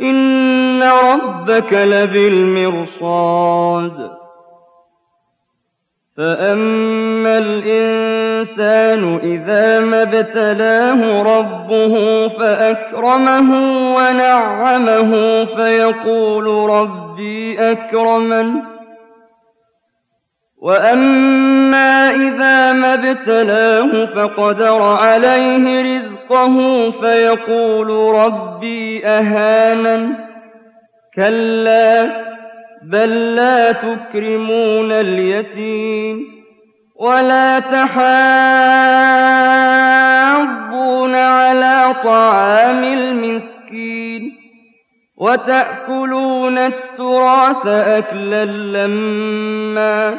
إن ربك لبالمرصاد فأما الإنسان إذا ما ابتلاه ربه فأكرمه ونعمه فيقول ربي أكرمن وأما ما ابتلاه فقدر عليه رزقه فيقول ربي أهانن كلا بل لا تكرمون اليتيم ولا تحاضون على طعام المسكين وتأكلون التراث أكلا لمّا